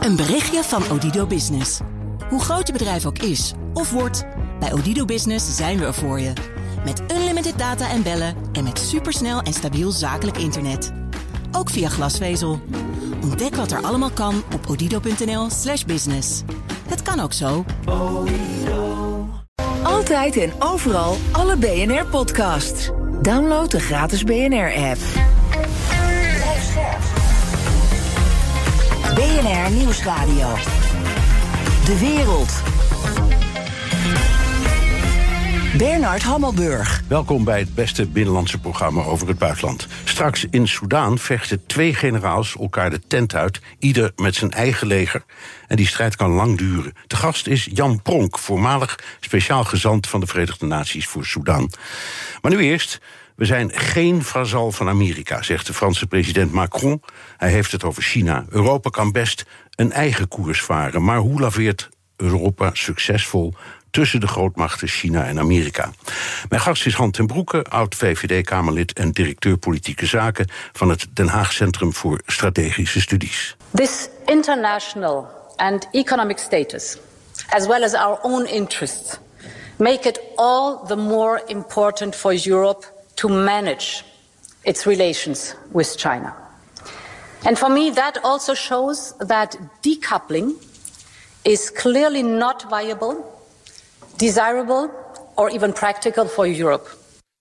Een berichtje van Odido Business. Hoe groot je bedrijf ook is of wordt, bij Odido Business zijn we er voor je. Met unlimited data en bellen en met supersnel en stabiel zakelijk internet. Ook via glasvezel. Ontdek wat er allemaal kan op odido.nl/slash business. Het kan ook zo. Altijd en overal alle BNR-podcasts. Download de gratis BNR-app. BNR Nieuwsradio. De wereld. Bernard Hammelburg. Welkom bij het beste binnenlandse programma over het buitenland. Straks in Soedan vechten twee generaals elkaar de tent uit, ieder met zijn eigen leger. En die strijd kan lang duren. De gast is Jan Pronk, voormalig speciaal gezant van de Verenigde Naties voor Soedan. Maar nu eerst. We zijn geen vazal van Amerika, zegt de Franse president Macron. Hij heeft het over China. Europa kan best een eigen koers varen. Maar hoe laveert Europa succesvol tussen de grootmachten China en Amerika. Mijn gast is Han ten Broeke, oud-VVD-Kamerlid en directeur politieke zaken van het Den Haag Centrum voor Strategische Studies. This international and economic status, as well as our own interests, make it all the more important for Europe to manage its relations with China. And for me, that also shows that decoupling is clearly not viable desirable or even practical for Europe.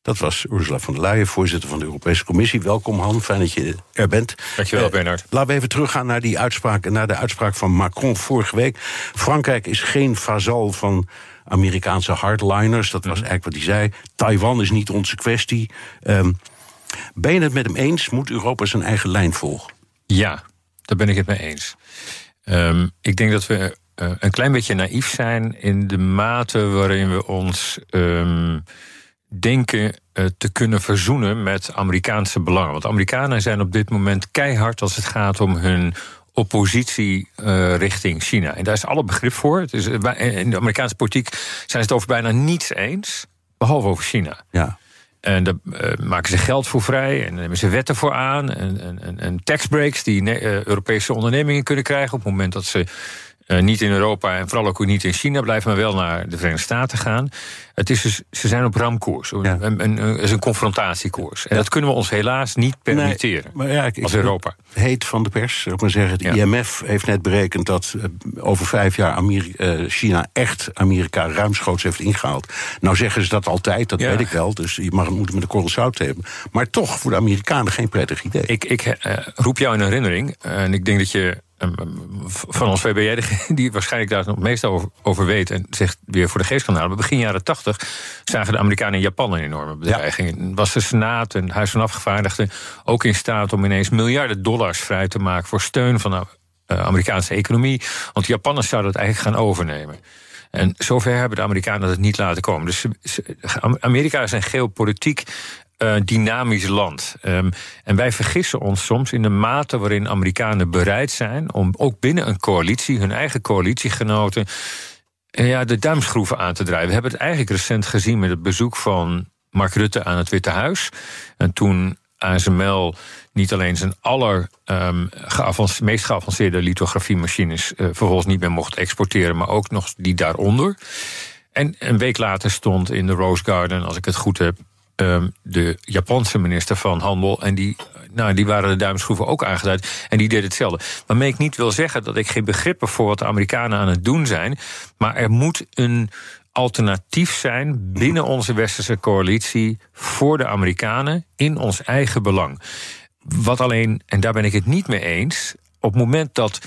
Dat was Ursula von der Leyen, voorzitter van de Europese Commissie. Welkom Han, fijn dat je er bent. Dankjewel, uh, Bernard. Laten we even teruggaan naar die uitspraak, naar de uitspraak van Macron vorige week. Frankrijk is geen vazal van Amerikaanse hardliners. Dat was mhm. eigenlijk wat hij zei. Taiwan is niet onze kwestie. Um, ben je het met hem eens? Moet Europa zijn eigen lijn volgen? Ja, daar ben ik het mee eens. Um, ik denk dat we uh, een klein beetje naïef zijn in de mate waarin we ons um, denken uh, te kunnen verzoenen met Amerikaanse belangen. Want Amerikanen zijn op dit moment keihard als het gaat om hun oppositie uh, richting China. En daar is alle begrip voor. Het is, in de Amerikaanse politiek zijn ze het over bijna niets eens, behalve over China. Ja. En daar uh, maken ze geld voor vrij en nemen ze wetten voor aan. En, en, en taxbreaks die uh, Europese ondernemingen kunnen krijgen op het moment dat ze uh, niet in Europa en vooral ook niet in China blijven, maar wel naar de Verenigde Staten gaan. Het is dus, ze zijn op ramkoers. Ja. Een, een, een, is een confrontatiekoers. En dat kunnen we ons helaas niet permitteren. Nee, maar ja, ik, als Europa. Heet van de pers, zou ik maar zeggen. Het IMF heeft net berekend dat uh, over vijf jaar Amerika, uh, China echt Amerika ruimschoots heeft ingehaald. Nou zeggen ze dat altijd, dat weet ik wel. Dus je mag, moet het met de korrel zout hebben. Maar toch voor de Amerikanen geen prettig idee. Ik, ik roep jou in herinnering. en ik denk dat je van ons VBJ, die waarschijnlijk daar het meest over, over weet en zegt weer voor de geest kan halen. Begin jaren tachtig zagen de Amerikanen en Japan een enorme bedreiging. Ja. Was de Senaat en het Huis van Afgevaardigden ook in staat om ineens miljarden dollars vrij te maken voor steun van de uh, Amerikaanse economie? Want de Japanners zouden het eigenlijk gaan overnemen. En zover hebben de Amerikanen het niet laten komen. Dus Amerika is een geopolitiek uh, dynamisch land. Um, en wij vergissen ons soms in de mate waarin Amerikanen bereid zijn om ook binnen een coalitie, hun eigen coalitiegenoten, uh, ja, de duimschroeven aan te draaien. We hebben het eigenlijk recent gezien met het bezoek van Mark Rutte aan het Witte Huis. En toen ASML niet alleen zijn aller um, meest geavanceerde lithografiemachines uh, vervolgens niet meer mocht exporteren, maar ook nog die daaronder. En een week later stond in de Rose Garden, als ik het goed heb, um, de Japanse minister van Handel. En die, nou, die waren de duimschroeven ook aangeduid. En die deed hetzelfde. Waarmee ik niet wil zeggen dat ik geen begrip heb voor wat de Amerikanen aan het doen zijn. Maar er moet een alternatief zijn binnen onze westerse coalitie voor de Amerikanen in ons eigen belang. Wat alleen, en daar ben ik het niet mee eens, op het moment dat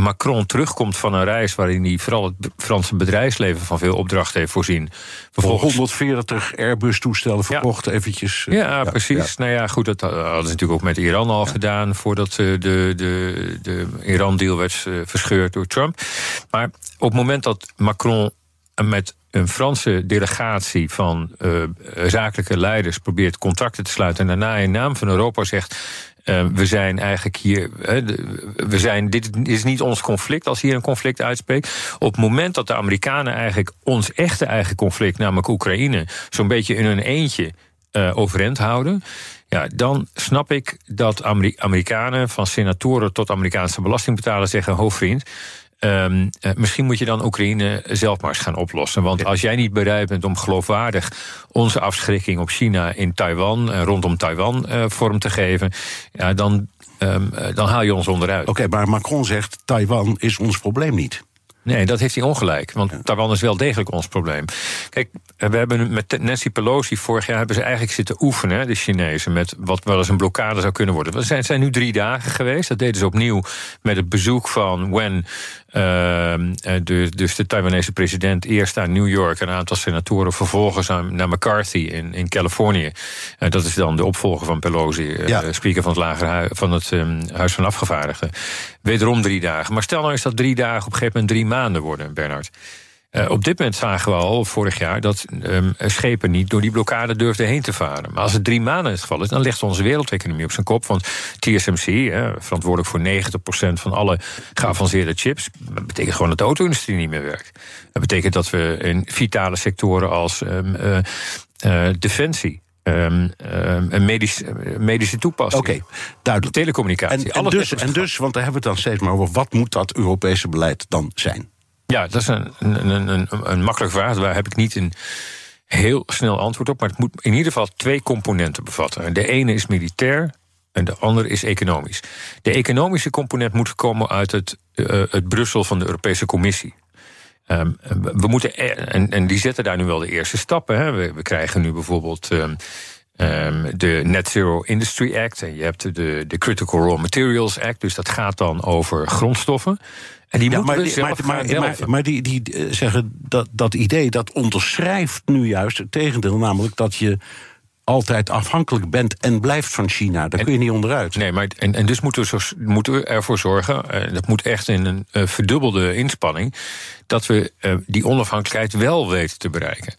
Macron terugkomt van een reis waarin hij vooral het Franse bedrijfsleven van veel opdrachten heeft voorzien. Vervolgens 140 Airbus-toestellen verkocht, ja. eventjes. Ja, ja precies. Nou ja, goed, dat hadden ze natuurlijk ook met Iran al gedaan voordat eh, de, de, de Iran-deal werd eh, verscheurd door Trump. Maar op het moment dat Macron met een Franse delegatie van uh, zakelijke leiders probeert contracten te sluiten en daarna in naam van Europa zegt uh, we zijn eigenlijk hier. we zijn, dit is niet ons conflict als hier een conflict uitspreekt. Op het moment dat de Amerikanen eigenlijk ons echte eigen conflict, namelijk Oekraïne, zo'n beetje in hun eentje uh, overeind houden Ja, dan snap ik dat Amerikanen, van senatoren tot Amerikaanse belastingbetalers, zeggen: hoofdvriend. Um, misschien moet je dan Oekraïne zelf maar eens gaan oplossen. Want als jij niet bereid bent om geloofwaardig onze afschrikking op China in Taiwan en rondom Taiwan uh, vorm te geven, ja, dan, um, dan haal je ons onderuit. Oké, maar Macron zegt: Taiwan is ons probleem niet. Nee, dat heeft hij ongelijk. Want Taiwan is wel degelijk ons probleem. Kijk, we hebben met Nancy Pelosi vorig jaar hebben ze eigenlijk zitten oefenen, de Chinezen, met wat wel eens een blokkade zou kunnen worden. Het zijn, zijn nu drie dagen geweest. Dat deden ze opnieuw met het bezoek van Wen Ehm, eh, dus, dus de Taiwanese president eerst naar New York, een aantal senatoren, vervolgens naar McCarthy in, in Californië. Uh, dat is dan de opvolger van Pelosi, uh, speaker van het, lager van het um, Huis van Afgevaardigden. Wederom drie dagen. Maar stel nou eens dat drie dagen op een gegeven moment drie maanden worden, Bernard. Uh, op dit moment zagen we al vorig jaar dat um, schepen niet door die blokkade durfden heen te varen. Maar als het drie maanden het geval is, dan ligt onze wereldeconomie op zijn kop. Want TSMC, verantwoordelijk voor 90% van alle geavanceerde chips, dat betekent gewoon dat de auto-industrie niet meer werkt. Dat betekent dat we in vitale sectoren als um, uh, defensie. Um, um, medisch, medische toepassing. Oké, okay, duidelijk. Telecommunicatie. En, en, dus, en dus, want daar hebben we het dan steeds maar over, wat moet dat Europese beleid dan zijn? Ja, dat is een, een, een, makkelijke vraag. Daar heb ik niet een heel snel antwoord op. Maar het moet in ieder geval twee componenten bevatten. De ene is militair en de andere is economisch. De economische component moet komen uit het, uh, het Brussel van de Europese Commissie. Um, we moeten, e- en, en, die zetten daar nu wel de eerste stappen. Hè. We, we, krijgen nu bijvoorbeeld um, um, de Net Zero Industry Act. En je hebt de, de Critical Raw Materials Act. Dus dat gaat dan over grondstoffen. En die ja, moeten maar, we maar, maar, maar, maar, die, die eh, zeggen dat, dat idee dat onderschrijft nu juist het tegendeel, namelijk dat je altijd afhankelijk bent en blijft van China. Daar kun je niet onderuit. Nee, maar en, en dus moeten we, zo, moeten we ervoor zorgen, uh, dat moet echt in een uh, verdubbelde inspanning, dat we uh, die onafhankelijkheid wel weten te bereiken.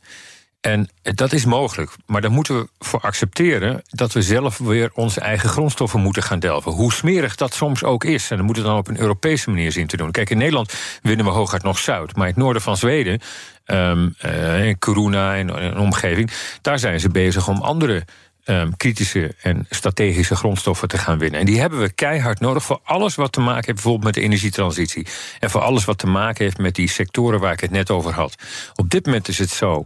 En dat is mogelijk. Maar dan moeten we voor accepteren dat we zelf weer onze eigen grondstoffen moeten gaan delven. Hoe smerig dat soms ook is. En dat moeten we dan op een Europese manier zien te doen. Kijk, in Nederland winnen we hooguit nog zout. Maar in het noorden van Zweden, um, uh, in Coruna en een omgeving, daar zijn ze bezig om andere um, kritische en strategische grondstoffen te gaan winnen. En die hebben we keihard nodig voor alles wat te maken heeft bijvoorbeeld met de energietransitie. En voor alles wat te maken heeft met die sectoren waar ik het net over had. Op dit moment is het zo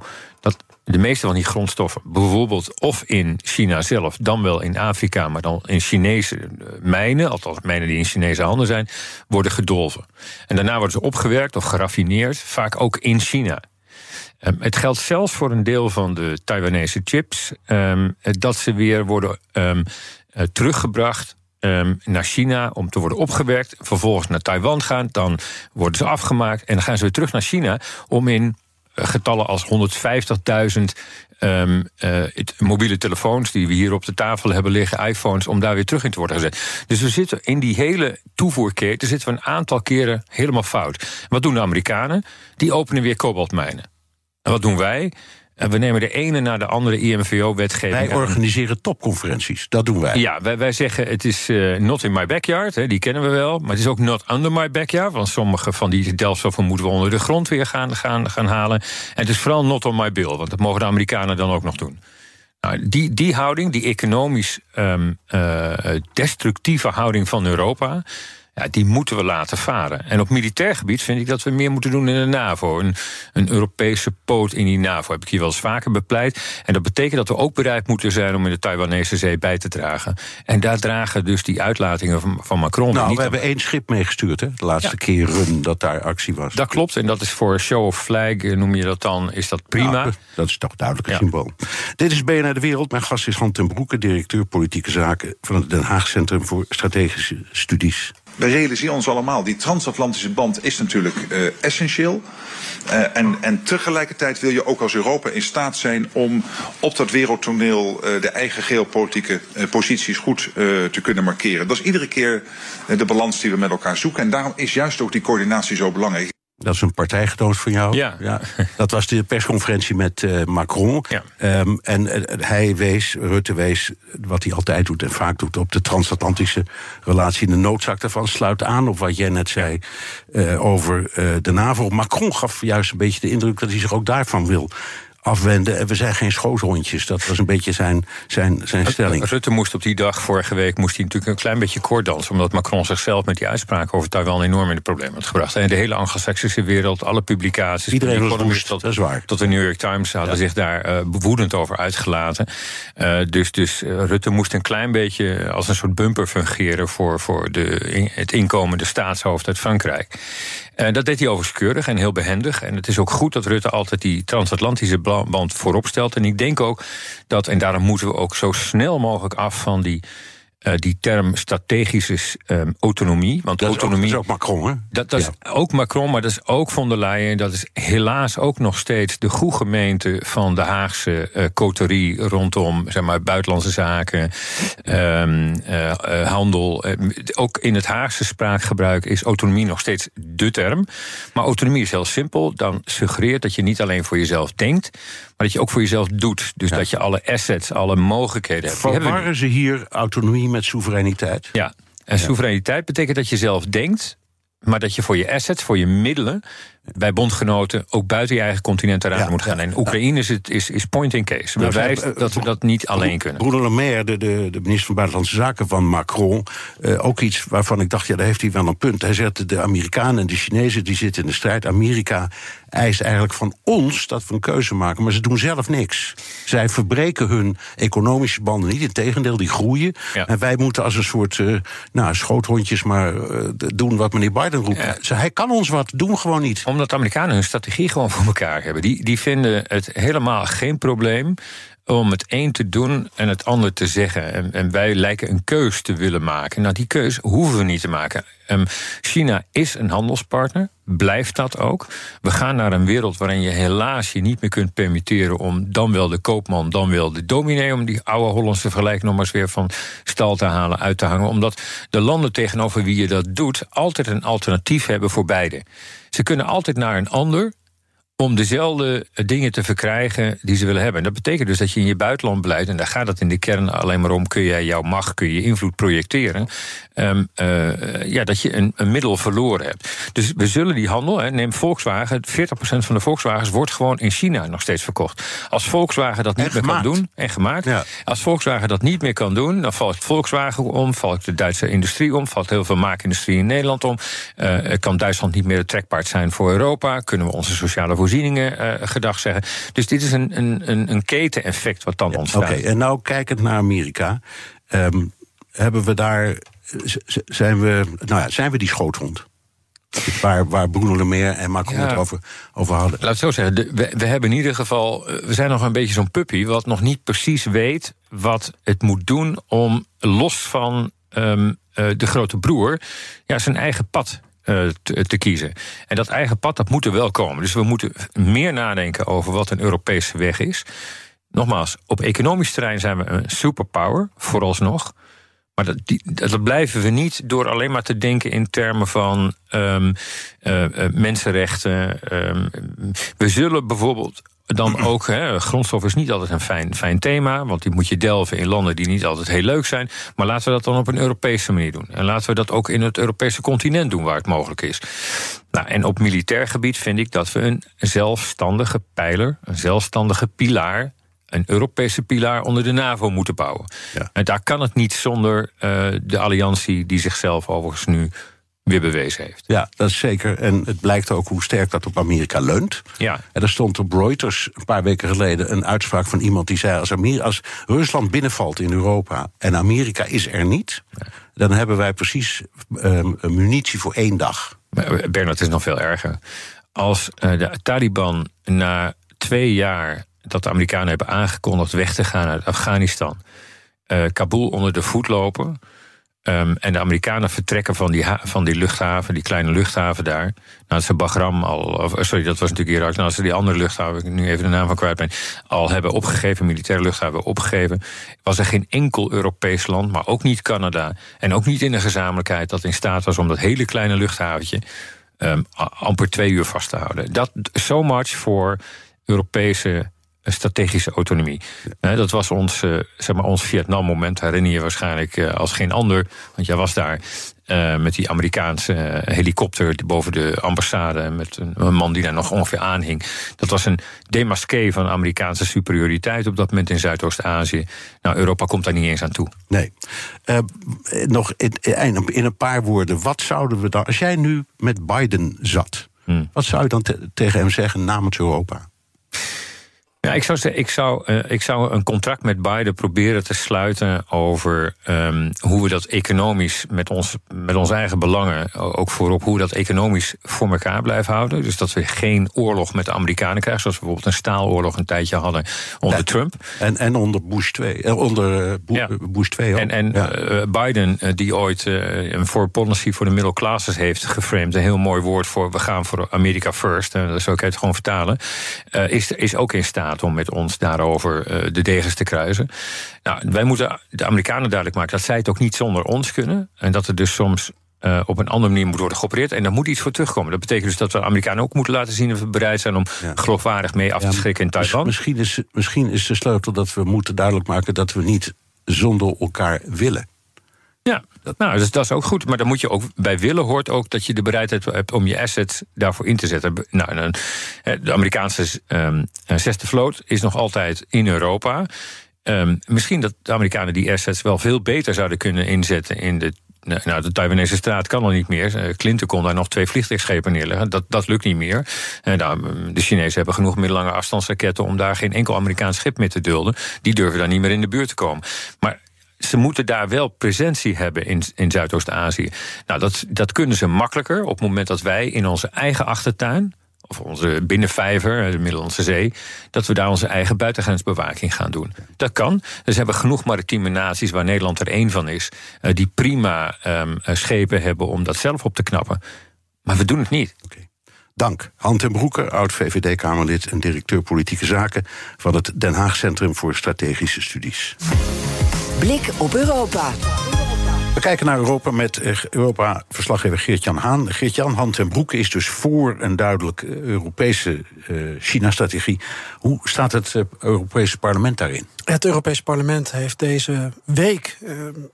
de meeste van die grondstoffen, bijvoorbeeld of in China zelf, dan wel in Afrika, maar dan in Chinese eh, mijnen, althans mijnen die in Chinese handen zijn, worden gedolven. En daarna worden ze opgewerkt of geraffineerd, vaak ook in China. Um, het geldt zelfs voor een deel van de Taiwanese chips, um, dat ze weer worden um, uh, teruggebracht naar China om te worden opgewerkt. Vervolgens naar Taiwan gaan, dan worden ze afgemaakt en dan gaan ze weer terug naar China om in getallen als 150.000 Um, uh, mobiele telefoons die we hier op de tafel hebben liggen, iPhones, om daar weer terug in te worden gezet. Dus we zitten in die hele toevoerketen zitten we een aantal keren helemaal fout. Wat doen de Amerikanen? Die openen weer kobaltmijnen. En wat doen wij? En we nemen de ene na de andere IMVO-wetgeving. Wij organiseren topconferenties, dat doen wij. Ja, wij, wij zeggen het is uh, not in my backyard, hè, die kennen we wel. Maar het is ook not under my backyard. Want sommige van die delfstoffen moeten we onder de grond weer gaan, gaan, gaan halen. En het is vooral not on my bill, want dat mogen de Amerikanen dan ook nog doen. Nou, die, die houding, die economisch um, uh, destructieve houding van Europa ja, die moeten we laten varen. En op militair gebied vind ik dat we meer moeten doen in de NAVO. Een, een Europese poot in die NAVO heb ik hier wel eens vaker bepleit. En dat betekent dat we ook bereid moeten zijn om in de Taiwanese zee bij te dragen. En daar dragen dus die uitlatingen van, van Macron. Nou, we hebben één schip meegestuurd, hè? De laatste ja. keren dat daar actie was. Dat klopt, en dat is voor show of flag, noem je dat dan, is dat prima. Nou, dat is toch duidelijk een ja. symbool. Dit is BNR De Wereld. Mijn gast is Han ten Broeke, directeur politieke zaken van het Den Haag Centrum voor Strategische Studies we realiseren ons allemaal, die transatlantische band is natuurlijk uh, essentieel. Uh, en, en tegelijkertijd wil je ook als Europa in staat zijn om op dat wereldtoneel uh, de eigen geopolitieke posities goed te kunnen markeren. Dat is iedere keer de balans die we met elkaar zoeken. En daarom is juist ook die coördinatie zo belangrijk. Dat is een partijgenoot van jou. Ja. ja. Dat was de persconferentie met uh, Macron. Ja. Um, en uh, hij wees, Rutte wees, wat hij altijd doet en vaak doet, op de transatlantische relatie. De noodzaak daarvan sluit aan op wat jij net zei uh, over de NAVO. Macron gaf juist een beetje de indruk dat hij zich ook daarvan wil afwenden. En we zijn geen schoothondjes. Dat was een beetje zijn, zijn, zijn stelling. Rutte moest op die dag, vorige week, moest hij natuurlijk een klein beetje koorddansen. Omdat Macron zichzelf met die uitspraak over Taiwan enorm in de problemen had gebracht. En de hele anglo-saxische wereld, alle publicaties. Iedereen was woest, tot, dat is waar. Tot de New York Times hadden zich daar uh, woedend over uitgelaten. Uh, dus dus uh, Rutte moest een klein beetje als een soort bumper fungeren voor, voor de, het inkomende staatshoofd uit Frankrijk. Uh, dat deed hij overigens keurig en heel behendig. En het is ook goed dat Rutte altijd die transatlantische band voorop stelt. En ik denk ook dat, en daarom moeten we ook zo snel mogelijk af van die uh, die term strategische um, autonomie. Want dat autonomie. Is ook, dat is ook Macron, hè? Dat, dat ja. is ook Macron, maar dat is ook von der Leyen. Dat is helaas ook nog steeds de goede gemeente van de Haagse uh, coterie rondom zeg maar, buitenlandse zaken, um, uh, handel. ook in het Haagse spraakgebruik is autonomie nog steeds de term. Maar autonomie is heel simpel. Dan suggereert dat je niet alleen voor jezelf denkt, maar dat je ook voor jezelf doet. Dus ja. dat je alle assets, alle mogelijkheden hebt. Verwarren ze hier autonomie met soevereiniteit? Ja, en ja. soevereiniteit betekent dat je zelf denkt, maar dat je voor je assets, voor je middelen, bij bondgenoten ook buiten je eigen continent eruit ja, moet gaan. En Oekraïne is, het, is, is point in case. Bewijst nou, dat we dat niet alleen kunnen. Bruno Le Maire, de, de, de, minister van Buitenlandse Zaken van Macron... Uh, ook iets waarvan ik dacht, ja, daar heeft hij wel een punt. Hij zegt, de Amerikanen en de Chinezen die zitten in de strijd. Amerika eist eigenlijk van ons dat we een keuze maken... maar ze doen zelf niks. Zij verbreken hun economische banden niet. Integendeel, die groeien. Ja. En wij moeten als een soort uh, nou, schoothondjes maar uh, doen wat meneer Biden roept. Ja. Hij kan ons wat, doen gewoon niet omdat de Amerikanen hun strategie gewoon voor elkaar hebben. Die, die vinden het helemaal geen probleem om het een te doen en het ander te zeggen. En, en, wij lijken een keus te willen maken. Nou, die keus hoeven we niet te maken. Um, China is een handelspartner, blijft dat ook. We gaan naar een wereld waarin je helaas je niet meer kunt permitteren... om dan wel de koopman, dan wel de dominee... om die oude Hollandse vergelijking nog maar eens weer van stal te halen, uit te hangen. Omdat de landen tegenover wie je dat doet... altijd een alternatief hebben voor beide. Ze kunnen altijd naar een ander om dezelfde dingen te verkrijgen die ze willen hebben. En dat betekent dus dat je in je buitenlandbeleid, en daar gaat het in de kern alleen maar om, kun je jouw macht, kun je invloed projecteren, um, uh, ja, dat je een, een, middel verloren hebt. Dus we zullen die handel, hè, neem Volkswagen, 40% van de Volkswagens wordt gewoon in China nog steeds verkocht. Als Volkswagen dat niet meer kan doen, en gemaakt, ja. als Volkswagen dat niet meer kan doen, dan valt Volkswagen om, valt de Duitse industrie om, valt heel veel maakindustrie in Nederland om, uh, kan Duitsland niet meer het trekpaard zijn voor Europa, kunnen we onze sociale voorzieningen uh, gedag zeggen. Dus dit is een, een, een keteneffect wat dan ja, ontstaat. Oké, okay, en nou kijkend naar Amerika, um, hebben we daar, zijn we, nou ja, zijn we die schoothond? Waar, waar Bruno Le Maire en Macron ja, het over, over hadden. Laat het zo zeggen, de, we, we, hebben in ieder geval... we zijn nog een beetje zo'n puppy... wat nog niet precies weet wat het moet doen... om los van um, uh, de grote broer... Ja, zijn eigen pad te, te, kiezen. En dat eigen pad, dat moet er wel komen. Dus we moeten meer nadenken over wat een Europese weg is. Nogmaals, op economisch terrein zijn we een superpower, vooralsnog. Maar dat, dat blijven we niet door alleen maar te denken in termen van um, uh, uh, mensenrechten. Um, we zullen bijvoorbeeld dan ook, hè, grondstof is niet altijd een fijn, fijn thema, want die moet je delven in landen die niet altijd heel leuk zijn. Maar laten we dat dan op een Europese manier doen. En laten we dat ook in het Europese continent doen waar het mogelijk is. Nou, en op militair gebied vind ik dat we een zelfstandige pijler, een zelfstandige pilaar een Europese pilaar onder de NAVO moeten bouwen. Ja. En daar kan het niet zonder uh, de alliantie die zichzelf overigens nu weer bewezen heeft. Ja, dat is zeker. En het blijkt ook hoe sterk dat op Amerika leunt. Ja. En er stond op Reuters een paar weken geleden een uitspraak van iemand die zei: als, Amerika, als Rusland binnenvalt in Europa en Amerika is er niet, ja. dan hebben wij precies um, munitie voor één dag. Bernard, is nog veel erger. Als uh, de Taliban na twee jaar dat de Amerikanen hebben aangekondigd weg te gaan uit Afghanistan, uh, Kabul onder de voet lopen. Um, en de Amerikanen vertrekken van die, van die luchthaven, die kleine luchthaven daar. Nou, ze Bagram al, of, sorry, dat was natuurlijk Irak. Nou, ze die andere luchthaven, ik nu even de naam van kwijt ben, al hebben opgegeven, militaire luchthaven opgegeven, was er geen enkel Europees land, maar ook niet Canada. En ook niet in de gezamenlijkheid dat in staat was om dat hele kleine luchthaventje um, amper twee uur vast te houden. Dat, so much voor Europese strategische autonomie. dat was ons, zeg maar ons Vietnam-moment, herinner je waarschijnlijk als geen ander, want jij was daar. Uh, met die Amerikaanse helikopter boven de ambassade. Met een, een, man die daar nog ongeveer aanhing. Dat was een demasqué van Amerikaanse superioriteit op dat moment in Zuidoost-Azië. Nou, Europa komt daar niet eens aan toe. Nee. Uh, nog in, in, een paar woorden. Wat zouden we dan. Als jij nu met Biden zat. Hmm. Wat zou je dan tegen hem zeggen namens Europa? Ja, ik zou, ik, zou, uh, ik zou een contract met Biden proberen te sluiten over um, hoe we dat economisch met, ons, met onze eigen belangen, ook voorop hoe we dat economisch voor elkaar blijven houden. Dus dat we geen oorlog met de Amerikanen krijgen, zoals we bijvoorbeeld een staaloorlog een tijdje hadden onder Trump. En, en onder Bush 2, eh, onder uh, ja. Bush 2 ook. En, en ja. Biden, die ooit een foreign policy voor de middle classes heeft geframed, een heel mooi woord voor we gaan voor America first, en dat zou ik het gewoon vertalen, is, is ook in staat om met ons daarover uh, de degens te kruisen. Nou, wij moeten de Amerikanen duidelijk maken dat zij het ook niet zonder ons kunnen. En dat er dus soms uh, op een andere manier moet worden geopereerd. En daar moet iets voor terugkomen. Dat betekent dus dat we de Amerikanen ook moeten laten zien dat we bereid zijn om ja. geloofwaardig mee af te schrikken in Taiwan. Misschien is, misschien is de sleutel dat we moeten duidelijk maken dat we niet zonder elkaar willen. Ja, nou, dus dat is ook goed. Maar dan moet je ook bij willen hoort ook dat je de bereidheid hebt om je assets daarvoor in te zetten. Nou, de Amerikaanse um, zesde vloot is nog altijd in Europa. Um, misschien dat de Amerikanen die assets wel veel beter zouden kunnen inzetten in de nou, de Taiwanese straat kan al niet meer. Eh, Clinton kon daar nog twee vliegtuigschepen neerleggen. Dat, dat lukt niet meer. En nou, de Chinezen hebben genoeg middellange afstandsraketten om daar geen enkel Amerikaans schip meer te dulden. Die durven daar niet meer in de buurt te komen. Maar ze moeten daar wel presentie hebben in, in Zuidoost-Azië. Nou, dat, dat kunnen ze makkelijker op het moment dat wij in onze eigen achtertuin of onze binnenvijver, de Middellandse Zee, dat we daar onze eigen buitengrensbewaking gaan doen. Dat kan. Dus hebben genoeg maritieme naties, waar Nederland er één van is, eh, die prima um, schepen hebben om dat zelf op te knappen. Maar we doen het niet. Dank. Han ten Broeke, oud-VVD-Kamerlid en directeur politieke zaken van het Den Haag Centrum voor Strategische Studies. Blik op Europa. We kijken naar Europa met eh, Europa-verslaggever Geert-Jan Haan. Geert-Jan, Hand en Broeke is dus voor een duidelijk eh, Europese uh, China-strategie. Hoe staat het Europese parlement daarin? Het Europese parlement heeft deze week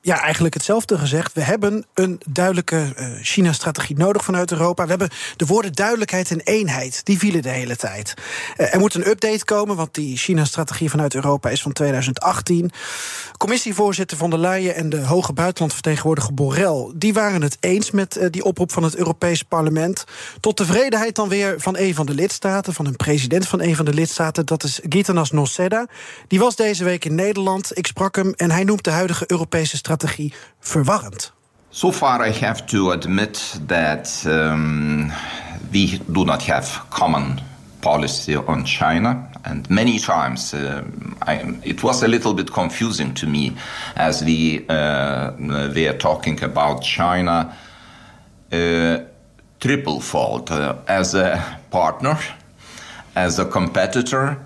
ja, eigenlijk hetzelfde gezegd. We hebben een duidelijke China-strategie nodig vanuit Europa. We hebben de woorden duidelijkheid en eenheid. Die vielen de hele tijd. Er moet een update komen, want die China-strategie vanuit Europa is van 2018. Commissievoorzitter von der Leyen en de hoge buitenlandvertegenwoordiger Borrell... die waren het eens met die oproep van het Europese parlement. Tot tevredenheid dan weer van een van de lidstaten... van een president van een van de lidstaten, dat is Gitanas Noceda. Die was deze week in Nederland. Ik sprak hem en hij noemt de huidige Europese strategie verwarrend. So far I have to admit that um, we do not have common policy on China. And many times uh, I, it was a little bit confusing to me as we uh, were talking about China uh, triplefold uh, as a partner, as a competitor,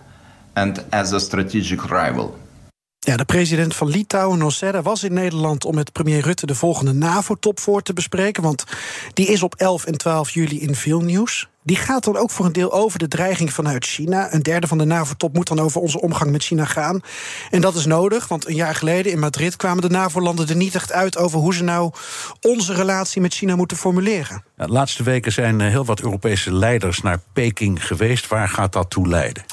and as a strategic rival. Ja, de president van Litouwen, Noseda, was in Nederland om met premier Rutte de volgende NAVO-top voor te bespreken. Want die is op 11 en 12 juli in veel nieuws die gaat dan ook voor een deel over de dreiging vanuit China. Een derde van de NAVO-top moet dan over onze omgang met China gaan. En dat is nodig, want een jaar geleden in Madrid kwamen de NAVO-landen er niet echt uit over hoe ze nou onze relatie met China moeten formuleren. De laatste weken zijn eh, heel wat Europese leiders naar Peking geweest. Waar gaat dat toe leiden?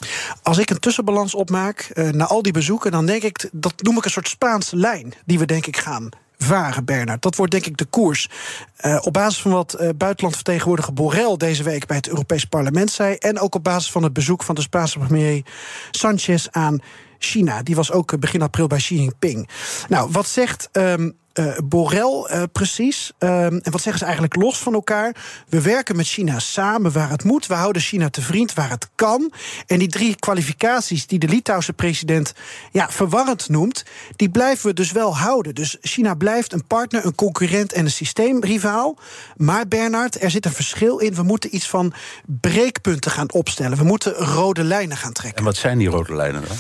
Als ik een tussenbalans opmaak uh, na al die bezoeken, dan denk ik dat noem ik een soort Spaanse lijn die we denk ik gaan varen, Bernard. Dat wordt denk ik de koers. Uh, op basis van wat uh, buitenlandvertegenwoordiger Borrell deze week bij het Europees Parlement zei. En ook op basis van het bezoek van de Spaanse premier Sanchez aan China. Die was ook begin april bij Xi Jinping. Nou, wat zegt. Um, uh, Borrell uh, precies. Uh, en wat zeggen ze eigenlijk los van elkaar? We werken met China samen waar het moet. We houden China te vriend waar het kan. En die drie kwalificaties die de Litouwse president ja, verwarrend noemt, die blijven we dus wel houden. Dus China blijft een partner, een concurrent en een systeemrivaal. Maar Bernard, er zit een verschil in. We moeten iets van breekpunten gaan opstellen. We moeten rode lijnen gaan trekken. En wat zijn die rode lijnen dan?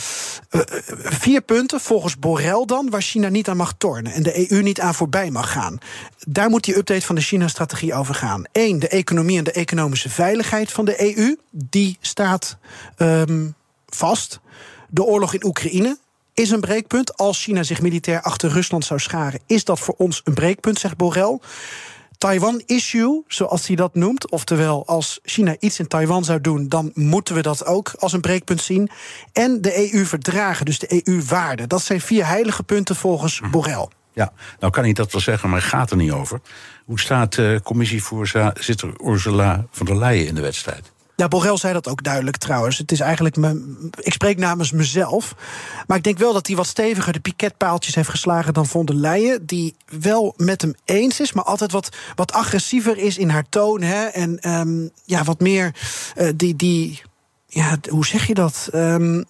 vier punten volgens Borrell dan, waar China niet aan mag tornen. En de EU niet aan voorbij mag gaan. Daar moet die update van de China-strategie over gaan. Eén, de economie en de economische veiligheid van de EU. Die staat. Um, vast. De oorlog in Oekraïne is een breekpunt. Als China zich militair achter Rusland zou scharen, is dat voor ons een breekpunt, zegt Borrell. Taiwan-issue, zoals hij dat noemt. Oftewel, als China iets in Taiwan zou doen, dan moeten we dat ook als een breekpunt zien. En de EU-verdragen, dus de EU-waarden. Dat zijn vier heilige punten volgens hm. Borrell. Ja, nou kan ik dat wel zeggen, maar gaat er niet over. Hoe staat uh, commissievoorzitter Ursula von der Leyen in de wedstrijd? Ja, Borrell zei dat ook duidelijk trouwens. Het is eigenlijk me, ik spreek namens mezelf. Maar ik denk wel dat hij wat steviger de piketpaaltjes heeft geslagen dan von der Leyen. Die wel met hem eens is, maar altijd wat, wat agressiever is in haar toon. Hè, en um, ja, wat meer uh, die. die ja, hoe zeg je dat? Um,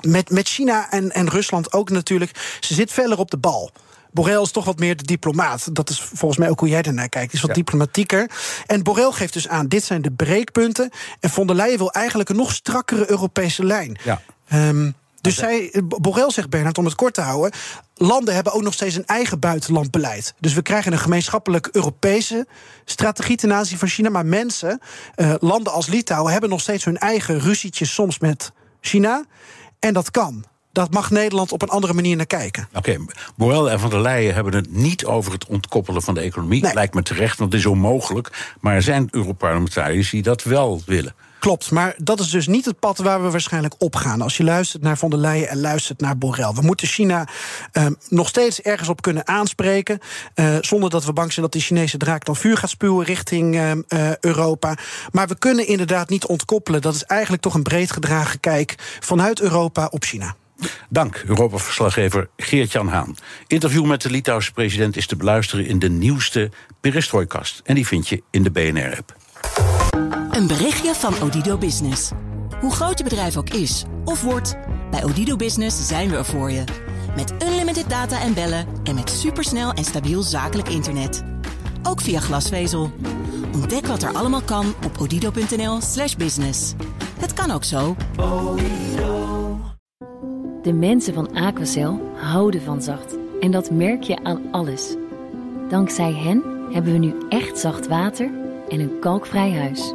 met, met China en, en Rusland ook natuurlijk. Ze zit verder op de bal. Borrell is toch wat meer de diplomaat. Dat is volgens mij ook hoe jij ernaar kijkt. Is wat diplomatieker. En Borrell geeft dus aan: dit zijn de breekpunten. En von der Leyen wil eigenlijk een nog strakkere Europese lijn. Ja. Um, dus zij, Borrell zegt Bernard, om het kort te houden. Landen hebben ook nog steeds een eigen buitenlandbeleid. Dus we krijgen een gemeenschappelijk Europese strategie ten aanzien van China. Maar mensen, uh, landen als Litouwen, hebben nog steeds hun eigen ruzietjes soms met China. En dat kan dat mag Nederland op een andere manier naar kijken. Oké, okay, Borrell en Van der Leyen hebben het niet over het ontkoppelen van de economie. Nee. Lijkt me terecht, want het is onmogelijk. Maar er zijn Europarlementariërs die dat wel willen. Klopt, maar dat is dus niet het pad waar we waarschijnlijk op gaan. Als je luistert naar Von der Leyen en luistert naar Borrell. We moeten China uh, nog steeds ergens op kunnen aanspreken. Uh, zonder dat we bang zijn dat de Chinese draak dan vuur gaat spuwen richting uh, Europa. Maar we kunnen inderdaad niet ontkoppelen. Dat is eigenlijk toch een breed gedragen kijk vanuit Europa op China. Dank, Europa-verslaggever Geert-Jan Haan. Interview met de Litouwse president is te beluisteren in de nieuwste Perestroikast. En die vind je in de BNR-app. Een berichtje van Odido Business. Hoe groot je bedrijf ook is of wordt, bij Odido Business zijn we er voor je. Met unlimited data en bellen en met supersnel en stabiel zakelijk internet. Ook via glasvezel. Ontdek wat er allemaal kan op odido.nl/slash business. Het kan ook zo. De mensen van Aquacel houden van zacht. En dat merk je aan alles. Dankzij hen hebben we nu echt zacht water en een kalkvrij huis.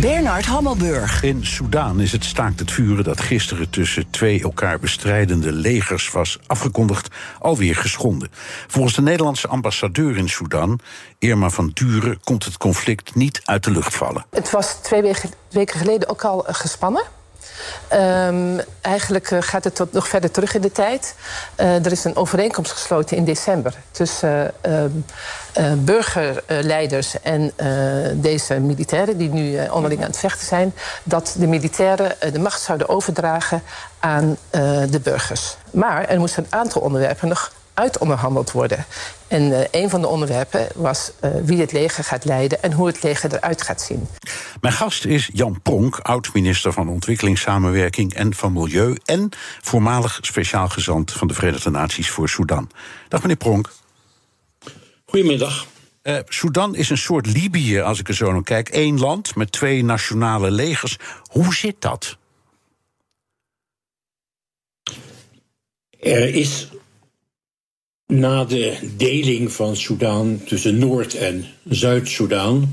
Bernard Hammelburg. In Soedan is het staakt het vuren dat gisteren tussen twee elkaar bestrijdende legers was afgekondigd alweer geschonden. Volgens de Nederlandse ambassadeur in Soedan, Irma van Duren, komt het conflict niet uit de lucht vallen. Het was twee weken geleden ook al gespannen. Um, eigenlijk uh, gaat het tot nog verder terug in de tijd. Uh, er is een overeenkomst gesloten in december tussen uh, burgerleiders en deze militairen, die nu onderling aan het vechten zijn, dat de militairen de macht zouden overdragen aan de burgers. Maar er moesten een aantal onderwerpen nog uitonderhandeld worden. En uh, een van de onderwerpen was uh, wie het leger gaat leiden en hoe het leger eruit gaat zien. Mijn gast is Jan Pronk, oud-minister van Ontwikkelingssamenwerking en van Milieu en voormalig speciaal gezant van de Verenigde Naties voor Sudan. Dag meneer Pronk. Goedemiddag. Uh, Sudan is een soort Libië, als ik er zo naar kijk. Eén land met twee nationale legers. Hoe zit dat? Er is na de deling van Soedan tussen Noord- en Zuid-Soedan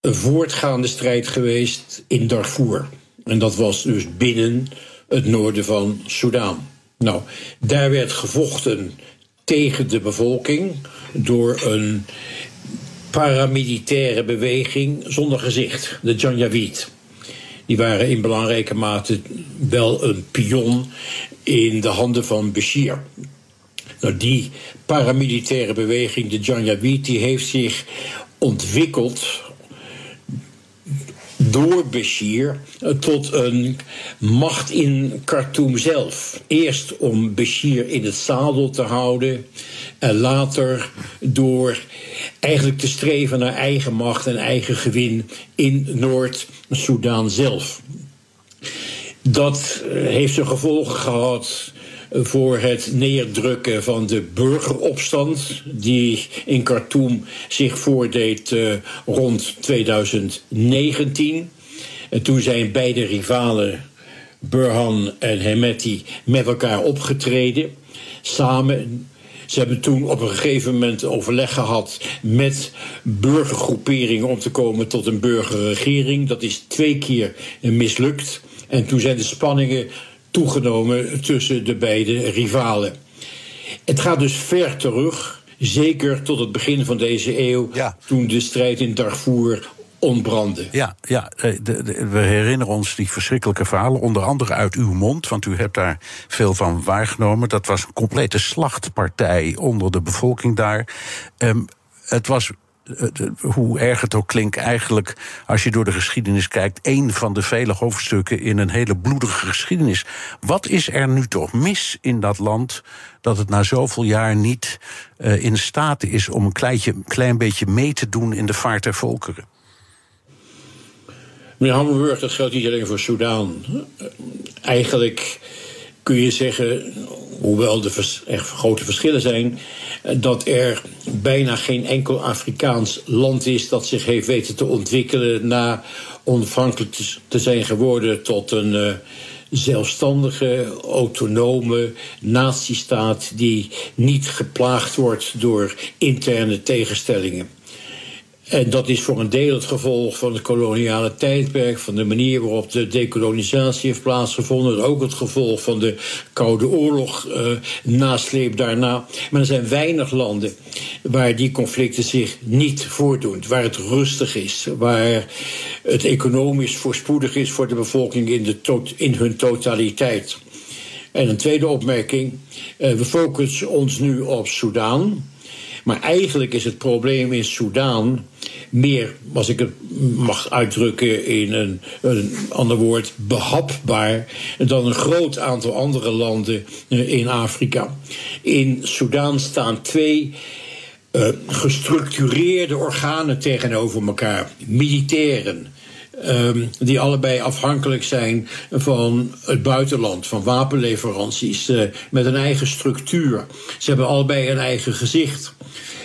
een voortgaande strijd geweest in Darfur. En dat was dus binnen het noorden van Soedan. Nou, daar werd gevochten tegen de bevolking door een paramilitaire beweging zonder gezicht, de Janjaweed. Die waren in belangrijke mate wel een pion in de handen van Bashir. Nou, die paramilitaire beweging, de Janjaweed, die heeft zich ontwikkeld door Bashir tot een macht in Khartoum zelf. Eerst om Bashir in het zadel te houden en later door eigenlijk te streven naar eigen macht en eigen gewin in Noord-Soedan zelf. Dat heeft zijn gevolgen gehad voor het neerdrukken van de burgeropstand die in Khartoum zich voordeed uh, rond 2019. En toen zijn beide rivalen, Burhan en Hemeti, met elkaar opgetreden. Samen ze hebben toen op een gegeven moment overleg gehad met burgergroeperingen om te komen tot een burgerregering. Dat is twee keer mislukt. En toen zijn de spanningen toegenomen tussen de beide rivalen. Het gaat dus ver terug, zeker tot het begin van deze eeuw, toen de strijd in Darfur ontbrandde. Ja, ja eh, we herinneren ons die verschrikkelijke verhalen, onder andere uit uw mond, want u hebt daar veel van waargenomen. Dat was een complete slachtpartij onder de bevolking daar. Um, het was hoe erg het ook klinkt, eigenlijk, als je door de geschiedenis kijkt, één van de vele hoofdstukken in een hele bloedige geschiedenis. Wat is er nu toch mis in dat land dat het na zoveel jaar niet uh, in staat is om een klein beetje mee te doen in de vaart der volkeren? Meneer Hammerburg, dat geldt niet alleen voor Soudaan. Eigenlijk kun je zeggen, hoewel er grote verschillen zijn, dat er bijna geen enkel Afrikaans land is dat zich heeft weten te ontwikkelen na onafhankelijk te zijn geworden tot een uh, zelfstandige, autonome natiestaat die niet geplaagd wordt door interne tegenstellingen. En dat is voor een deel het gevolg van het koloniale tijdperk, van de manier waarop de dekolonisatie heeft plaatsgevonden. Ook het gevolg van de Koude Oorlog uh, nasleep daarna. Maar er zijn weinig landen waar die conflicten zich niet voordoen. Waar het rustig is, waar het economisch voorspoedig is voor de bevolking in, de in hun totaliteit. En een tweede opmerking. Uh, we focussen ons nu op Soudaan. Maar eigenlijk is het probleem in Soudaan meer, als ik het mag uitdrukken in een, een ander woord, behapbaar dan een groot aantal andere landen eh, in Afrika. In Soudaan staan twee. Uh, gestructureerde organen tegenover elkaar. Militairen, Um, die allebei afhankelijk zijn van het buitenland, van wapenleveranties, uh, met een eigen structuur. Ze hebben allebei een eigen gezicht.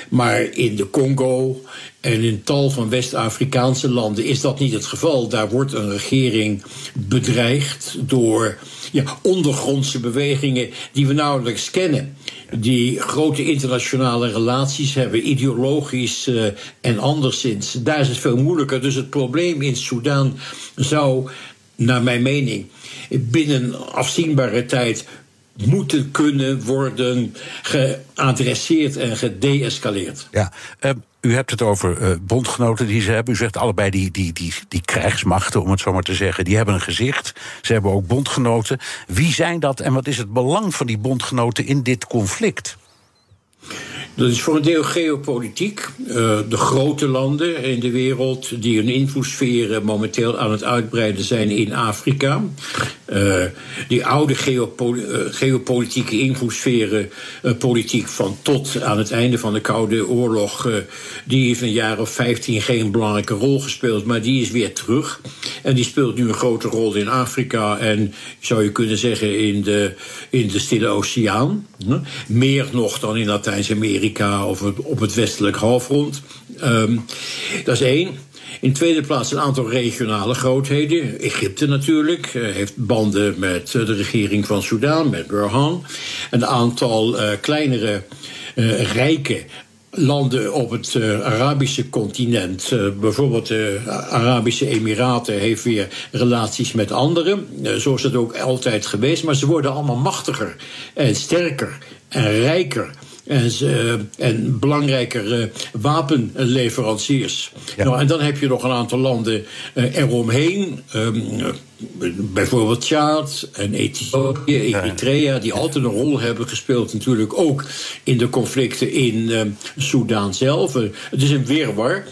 Maar in de Congo en in tal van West-Afrikaanse landen is dat niet het geval. Daar wordt een regering bedreigd door ja, ondergrondse bewegingen die we nauwelijks kennen. Die grote internationale relaties hebben, ideologisch uh, en anderszins. Daar is het veel moeilijker. Dus het probleem in Soedan zou, naar mijn mening, binnen afzienbare tijd moeten kunnen worden geadresseerd en gedeescaleerd. Ja, uh, u hebt het over uh, bondgenoten die ze hebben. U zegt allebei die, die, die, die krijgsmachten, om het zo maar te zeggen, die hebben een gezicht. Ze hebben ook bondgenoten. Wie zijn dat en wat is het belang van die bondgenoten in dit conflict? Dat is voor een deel geopolitiek. Uh, de grote landen in de wereld die hun invloedssferen momenteel aan het uitbreiden zijn in Afrika. Uh, die oude uh, geopolitieke invloedssferen, politiek van tot aan het einde van de Koude Oorlog, die heeft een jaar of 15 geen belangrijke rol gespeeld, maar die is weer terug. En die speelt nu een grote rol in Afrika en zou je kunnen zeggen in de, in de Stille Oceaan. Meer nog dan in Latijns-Amerika of op het westelijk halfrond. Um, dat is één. In tweede plaats een aantal regionale grootheden. Egypte natuurlijk, uh, heeft banden met uh, de regering van Soudaan, met Burhan. Een aantal uh, kleinere rijke landen op het Arabische continent. bijvoorbeeld de Arabische Emiraten heeft weer relaties met anderen. zo is het ook altijd geweest. Maar ze worden allemaal machtiger en sterker en rijker en, en belangrijkere wapenleveranciers. Nou, en dan heb je nog een aantal landen uh, eromheen. Um, bijvoorbeeld Tjaad en Ethiopië, Eritrea, die altijd een rol hebben gespeeld, natuurlijk ook in de conflicten in uh, Soudaan zelf. Het is een weerwar.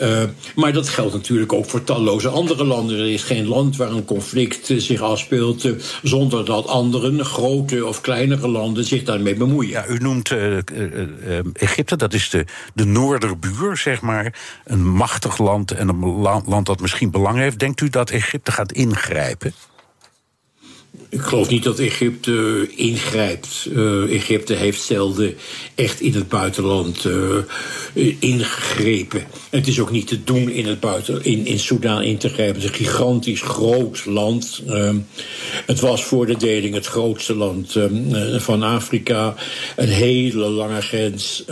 Uh, maar dat geldt natuurlijk ook voor talloze andere landen. Er is geen land waar een conflict zich afspeelt zonder dat andere, grote of kleinere landen, zich daarmee bemoeien. Ja, u noemt Egypte, dat is de, de noorderbuur, zeg maar. Een machtig land en een land dat misschien belang heeft. Denkt u dat Egypte gaat ingrijpen? Ik geloof niet dat Egypte ingrijpt. Uh, Egypte heeft zelden echt in het buitenland uh, ingegrepen. Het is ook niet te doen in het buiten, in, in Soedan in te grijpen. Het is een gigantisch groot land. Uh, het was voor de deling het grootste land van Afrika. Een hele lange grens.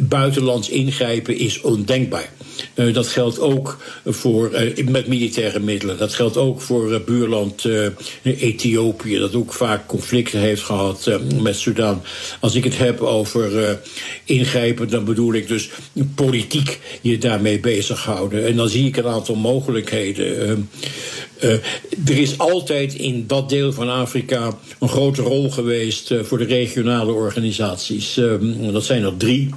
buitenlands ingrijpen is ondenkbaar. Uh, dat geldt ook voor, uh, met militaire middelen. Dat geldt ook voor uh, buurland Ethiopië, dat ook vaak conflicten heeft gehad met Sudan. Als ik het heb over ingrijpen, dan bedoel ik dus politiek je daarmee bezighouden. En dan zie ik een aantal mogelijkheden. er is altijd in dat deel van Afrika een grote rol geweest voor de regionale organisaties. dat zijn er drie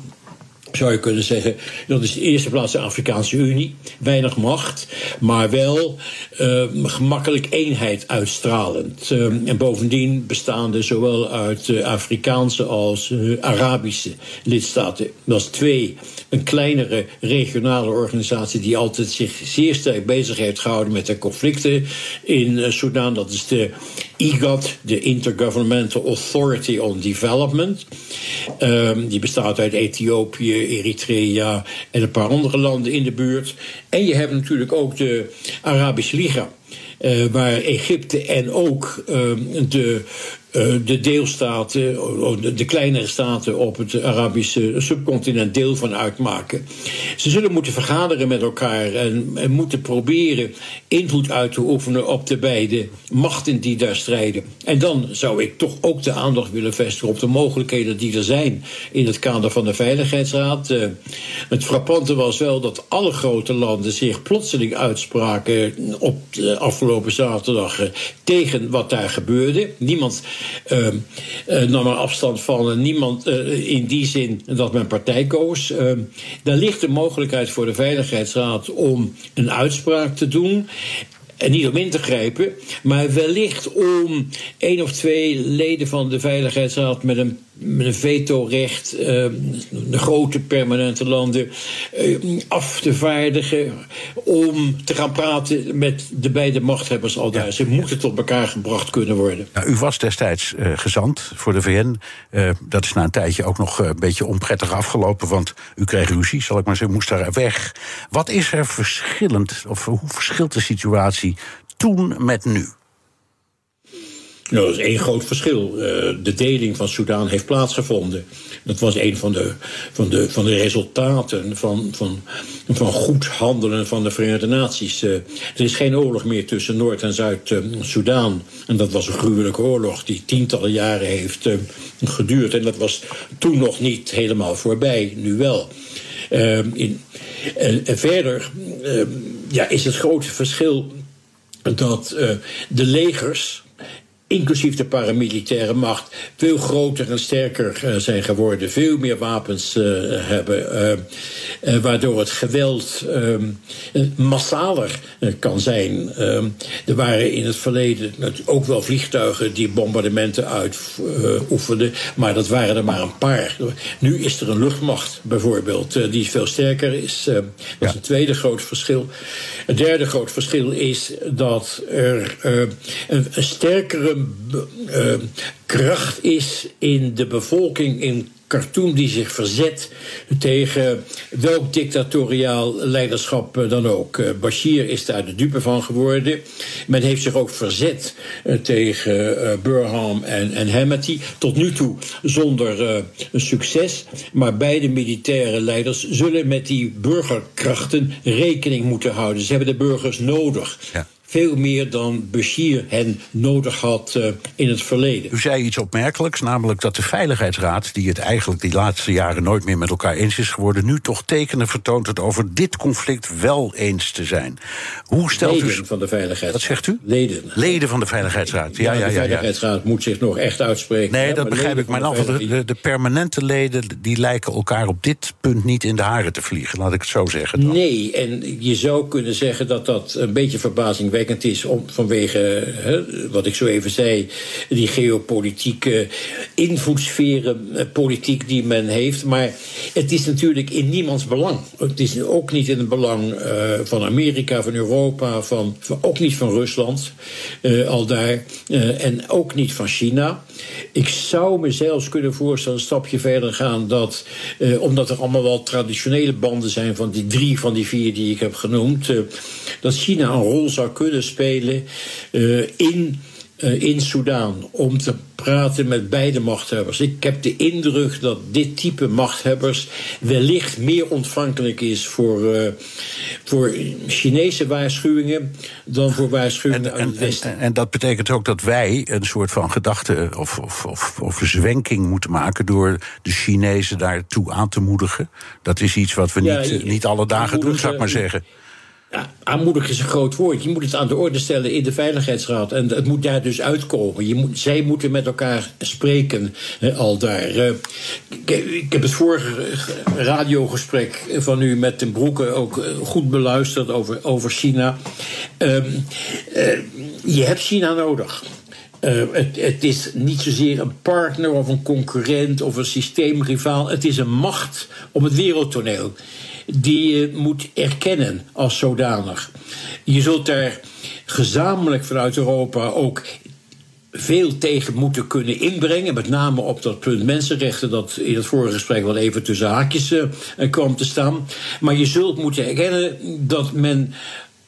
zou je kunnen zeggen. Dat is de eerste plaats de Afrikaanse Unie. Weinig macht, maar wel uh, gemakkelijk eenheid uitstralend. Uh, en bovendien bestaande zowel uit uh, Afrikaanse als Arabische lidstaten. Dat is twee. Een kleinere regionale organisatie die altijd zich zeer sterk bezig heeft gehouden met de conflicten in Sudan. Dat is de IGAD, de Intergovernmental Authority on Development. Ehm, die bestaat uit Ethiopië, Eritrea en een paar andere landen in de buurt. En je hebt natuurlijk ook de Arabische Liga. Uh, waar Egypte en ook uh, de de deelstaten, de kleinere staten op het Arabische subcontinent deel van uitmaken. Ze zullen moeten vergaderen met elkaar en, en, moeten proberen invloed uit te oefenen op de beide machten die daar strijden. En dan zou ik toch ook de aandacht willen vestigen op de mogelijkheden die er zijn in het kader van de Veiligheidsraad. Uh, het frappante was wel dat alle grote landen zich plotseling uitspraken op de afgelopen zaterdag tegen wat daar gebeurde. Niemand uh, nam er afstand van. En niemand uh, in die zin dat men partij koos. Uh, daar ligt de mogelijkheid voor de Veiligheidsraad om een uitspraak te doen. En niet om in te grijpen, maar wellicht om één of twee leden van de Veiligheidsraad met een met een vetorecht uh, de grote permanente landen uh, af te vaardigen om te gaan praten met de beide machthebbers al daar. Ja. Ze moeten tot elkaar gebracht kunnen worden. Nou, u was destijds uh, gezant voor de VN. dat is na een tijdje ook nog een beetje onprettig afgelopen, want u kreeg ruzie, zal ik maar zeggen, moest daar weg. Wat is er verschillend, of hoe verschilt de situatie toen met nu? Nou, dat is één groot verschil. Uh, de deling van Soudaan heeft plaatsgevonden. Dat was een van de, van de, van de resultaten van, van, van goed handelen van de Verenigde Naties. Uh, er is geen oorlog meer tussen Noord- en Zuid-Soedan. en dat was een gruwelijke oorlog die tientallen jaren heeft geduurd. En dat was toen nog niet helemaal voorbij, nu wel. in, en verder ja, is het grote verschil dat de legers inclusief de paramilitaire macht, veel groter en sterker uh, zijn geworden, veel meer wapens uh, hebben, uh, waardoor het geweld massaler kan zijn. er waren in het verleden ook wel vliegtuigen die bombardementen uitoefenden, maar dat waren er maar een paar. Nu is er een luchtmacht bijvoorbeeld, die veel sterker is. dat is een tweede groot verschil. Een derde groot verschil is dat er een, sterkere kracht is in de bevolking in Khartoum die zich verzet tegen welk dictatoriaal leiderschap eh, dan ook. Uh, Bashir is daar de dupe van geworden. Men heeft zich ook verzet uh, tegen Burham en, en Hemeti. Tot nu toe zonder succes. Maar beide militaire leiders zullen met die burgerkrachten rekening moeten houden. Ze hebben de burgers nodig. Ja veel meer dan Bashir hen nodig had uh, in het verleden. U zei iets opmerkelijks, namelijk dat de Veiligheidsraad, die het eigenlijk die laatste jaren nooit meer met elkaar eens is geworden, nu toch tekenen vertoont het over dit conflict wel eens te zijn. Hoe stelt Leden u. van de Veiligheidsraad. Wat zegt u? Leden. Leden van de Veiligheidsraad. Ja, ja, ja. De Veiligheidsraad ja. moet zich nog echt uitspreken. Nee, dat begrijp ik. Maar de, de, de, permanente leden die lijken elkaar op dit punt niet in de haren te vliegen, laat ik het zo zeggen. Dan. Nee, en je zou kunnen zeggen dat dat een beetje is om, vanwege wat ik zo even zei, die geopolitieke invloedssferenpolitiek die men heeft. Maar het is natuurlijk in niemands belang. Het is ook niet in het belang uh, van Amerika, van Europa, van, ook niet van Rusland, uh, al daar. En ook niet van China. Ik zou me zelfs kunnen voorstellen, een stapje verder gaan, dat omdat er allemaal wel traditionele banden zijn van die drie van die vier die ik heb genoemd, dat China een rol zou kunnen spelen in uh, in Soudaan om te praten met beide machthebbers. Ik heb de indruk dat dit type machthebbers wellicht meer ontvankelijk is voor, uh, voor Chinese waarschuwingen dan voor waarschuwingen en, uit het Westen. En, en, dat betekent ook dat wij een soort van gedachte of, of, of, of zwenking moeten maken door de Chinezen daartoe aan te moedigen. Dat is iets wat we Ja, niet, je- niet alle dagen doen, zou ik maar zeggen. Aanmoedigen is een groot woord. Je moet het aan de orde stellen in de Veiligheidsraad. En het moet daar dus uitkomen. Je moet, zij moeten met elkaar spreken eh, al daar. Eh, ik, heb het vorige radiogesprek van u met Den Broeke ook eh, goed beluisterd over, over China. Ehm, eh, je hebt China nodig. Het, het is niet zozeer een partner of een concurrent of een systeemrivaal. Het is een macht op het wereldtoneel die je moet erkennen als zodanig. Je zult daar gezamenlijk vanuit Europa ook veel tegen moeten kunnen inbrengen. Met name op dat punt mensenrechten, dat in het vorige gesprek wel even tussen haakjes eh, kwam te staan. Maar je zult moeten erkennen dat men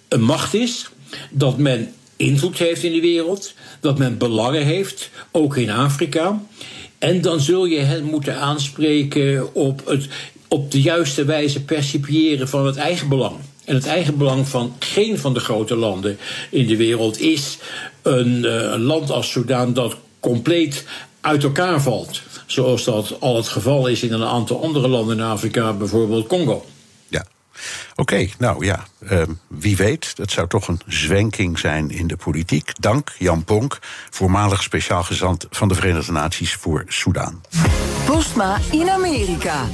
een macht is, dat men invloed heeft in de wereld, dat men belangen heeft, ook in Afrika. En dan zul je hen moeten aanspreken op het op de juiste wijze percipiëren van het eigen belang. En het eigen belang van geen van de grote landen in de wereld is een, eh, een land als Soudaan dat compleet uit elkaar valt. Zoals dat al het geval is in een aantal andere landen in Afrika, bijvoorbeeld Congo. Ja. Oké, nou ja, ehm, wie weet, dat zou toch een zwenking zijn in de politiek. Dank Jan Ponk, voormalig speciaal gezant van de Verenigde Naties voor Soudaan. Postma in Amerika.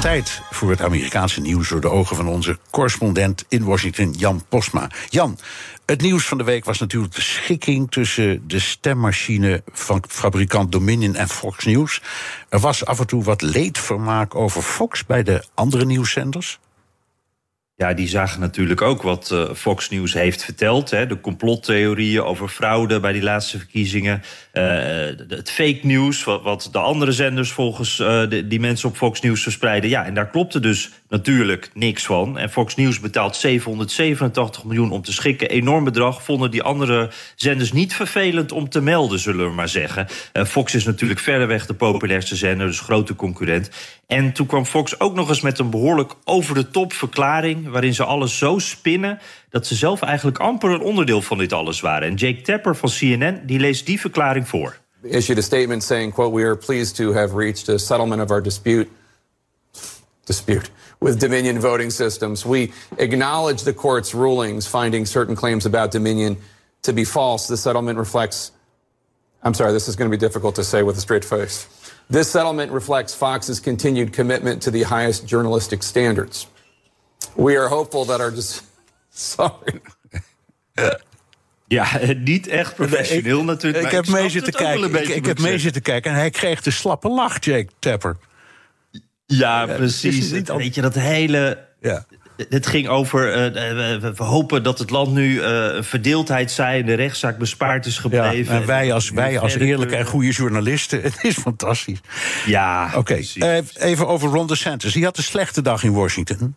Tijd voor het Amerikaanse nieuws door de ogen van onze correspondent in Washington, Jan Postma. Jan, het nieuws van de week was natuurlijk de schikking tussen de stemmachine van fabrikant Dominion en Fox News. Er was af en toe wat leedvermaak over Fox bij de andere nieuwszenders. Ja, die zagen natuurlijk ook wat eh, Fox News heeft verteld. Hè, de complottheorieën over fraude bij die laatste verkiezingen. eh, de- het fake news, wat, de andere zenders volgens eh, de- die mensen op Fox News verspreiden. Ja, en daar klopte dus natuurlijk niks van. En Fox News betaalt 787 miljoen om te schikken. Enorm bedrag. Vonden die andere zenders niet vervelend om te melden, zullen we maar zeggen. Eh, Fox is natuurlijk verreweg de populairste zender, dus grote concurrent. En toen kwam Fox ook nog eens met een behoorlijk over-de-top verklaring... waarin ze alles zo spinnen dat ze zelf eigenlijk amper een onderdeel van dit alles waren. En Jake Tapper van CNN die leest die verklaring voor. issued a statement saying, quote, we are pleased to have reached a settlement of our dispute dispute with Dominion voting systems. We acknowledge the court's rulings finding certain claims about Dominion to be false. The settlement reflects I'm sorry, this is going to be difficult to say with a straight face. This settlement reflects Fox's continued commitment to the highest journalistic standards. We are hopeful that our sorry. Ja, niet echt professioneel natuurlijk. Ik heb mee zitten het kijken. Ik, heb mee zitten kijken en hij kreeg de slappe lach, Jake Tapper. Ja, het precies. niet al- Weet je, dat hele... Ja. Het ging over, eh, we, we- we hopen dat het land nu eh, een verdeeldheid zij... en de rechtszaak bespaard is Ja, gebleven. en wij als, wij als eerlijke en goede journalisten, het is fantastisch. Ja, Oké, eh, even over Ron DeSantis. Die had een slechte dag in Washington.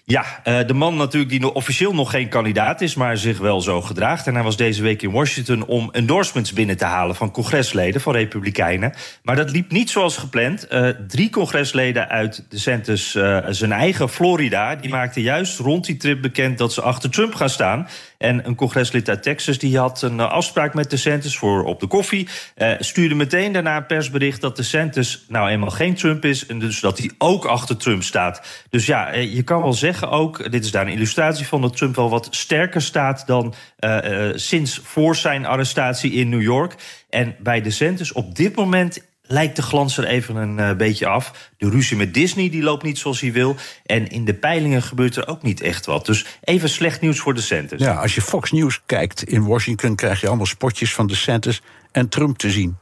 Ja, eh, de man natuurlijk die officieel nog geen kandidaat is... maar zich wel zo gedraagt. En hij was deze week in Washington om endorsements binnen te halen... van congresleden, van Republikeinen. Maar dat liep niet zoals gepland. Eh, drie congresleden uit DeSantis, eh zijn eigen Florida... die maakten juist rond die trip bekend dat ze achter Trump gaan staan... En een congreslid uit Texas die had een afspraak met DeSantis voor op de koffie. Stuurde meteen daarna een persbericht dat DeSantis nou eenmaal geen Trump is. En dus dat hij ook achter Trump staat. Dus ja, je kan wel zeggen ook, dit is daar een illustratie van, dat Trump wel wat sterker staat dan eh, eh, sinds voor zijn arrestatie in New York. En bij DeSantis op dit moment lijkt de glans er even een eh, beetje af. De ruzie met Disney die loopt niet zoals hij wil. En in de peilingen gebeurt er ook niet echt wat. Dus even slecht nieuws voor DeSantis. Ja, als je Fox News kijkt in Washington... krijg je allemaal spotjes van DeSantis en Trump te zien.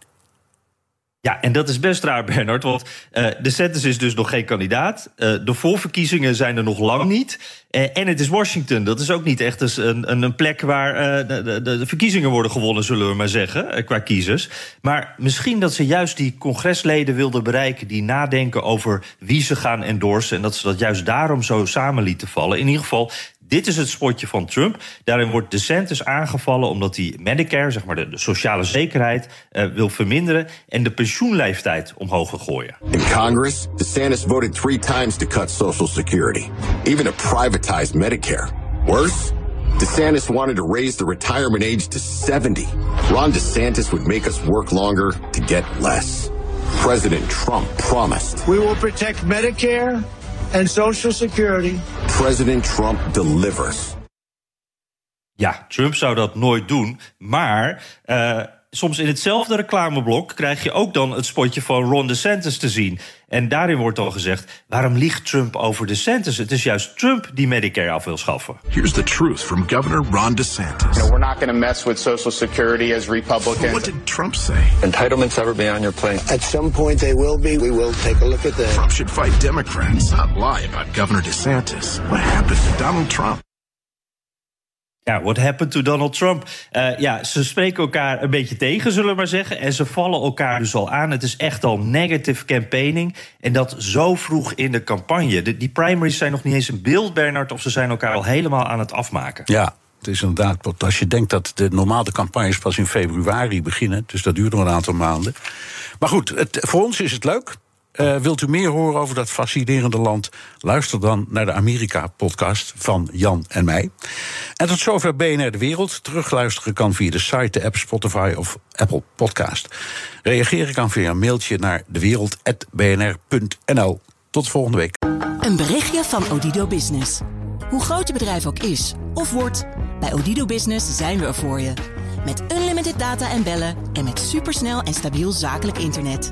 Ja, en dat is best raar, Bernard. Want uh, de Santis is dus nog geen kandidaat. Uh, de voorverkiezingen zijn er nog lang niet. Uh, en het is Washington. Dat is ook niet echt een, een, een plek waar de, de, de, verkiezingen worden gewonnen, zullen we maar zeggen, qua kiezers. Maar misschien dat ze juist die congresleden wilden bereiken die nadenken over wie ze gaan endorsen. En dat ze dat juist daarom zo samen lieten vallen. In ieder geval, dit is het spotje van Trump. Daarin wordt DeSantis aangevallen omdat hij Medicare, zeg maar de, de sociale zekerheid, uh, wil verminderen en de pensioenleeftijd omhoog wil gooien. In Congress, DeSantis voted three times to cut Social Security, even to privatize Medicare. Worse. DeSantis wanted to raise the retirement age to 70. Ron DeSantis would make us work longer to get less. President Trump promised. We will protect Medicare and Social Security. President Trump delivers. Ja, Trump zou dat nooit doen, maar uh, soms in hetzelfde reclameblok krijg je ook dan het spotje van Ron DeSantis te zien. En daarin wordt dan gezegd: waarom liegt Trump over DeSantis? Het is juist Trump die Medicare af wil schaffen. Here's the truth from Governor Ron DeSantis. You know, we're not going to mess with Social Security as Republicans. But what did Trump say? Entitlements ever be on your plate? At some point they will be. We will take a look at that. Trump should fight Democrats, not lie about Governor DeSantis. What happened to Donald Trump? Ja, what happened to Donald Trump? Uh, ja, ze spreken elkaar een beetje tegen, zullen we maar zeggen. En ze vallen elkaar dus al aan. Het is echt al negative campaigning. En dat zo vroeg in de campagne. De, die primaries zijn nog niet eens een beeld, Bernard... of ze zijn elkaar al helemaal aan het afmaken. Ja, het is inderdaad, als je denkt dat de normale campagnes pas in februari beginnen... dus dat duurt nog een aantal maanden. Maar goed, het, voor ons is het leuk. Uh, wilt u meer horen over dat fascinerende land? Luister dan naar de Amerika-podcast van Jan en mij. En tot zover BNR De Wereld. Terugluisteren kan via de site, de app Spotify of Apple Podcast. Reageren kan via een mailtje naar dewereld.bnr.nl. Tot volgende week. Een berichtje van Odido Business. Hoe groot je bedrijf ook is of wordt, bij Odido Business zijn we er voor je. Met unlimited data en bellen en met supersnel en stabiel zakelijk internet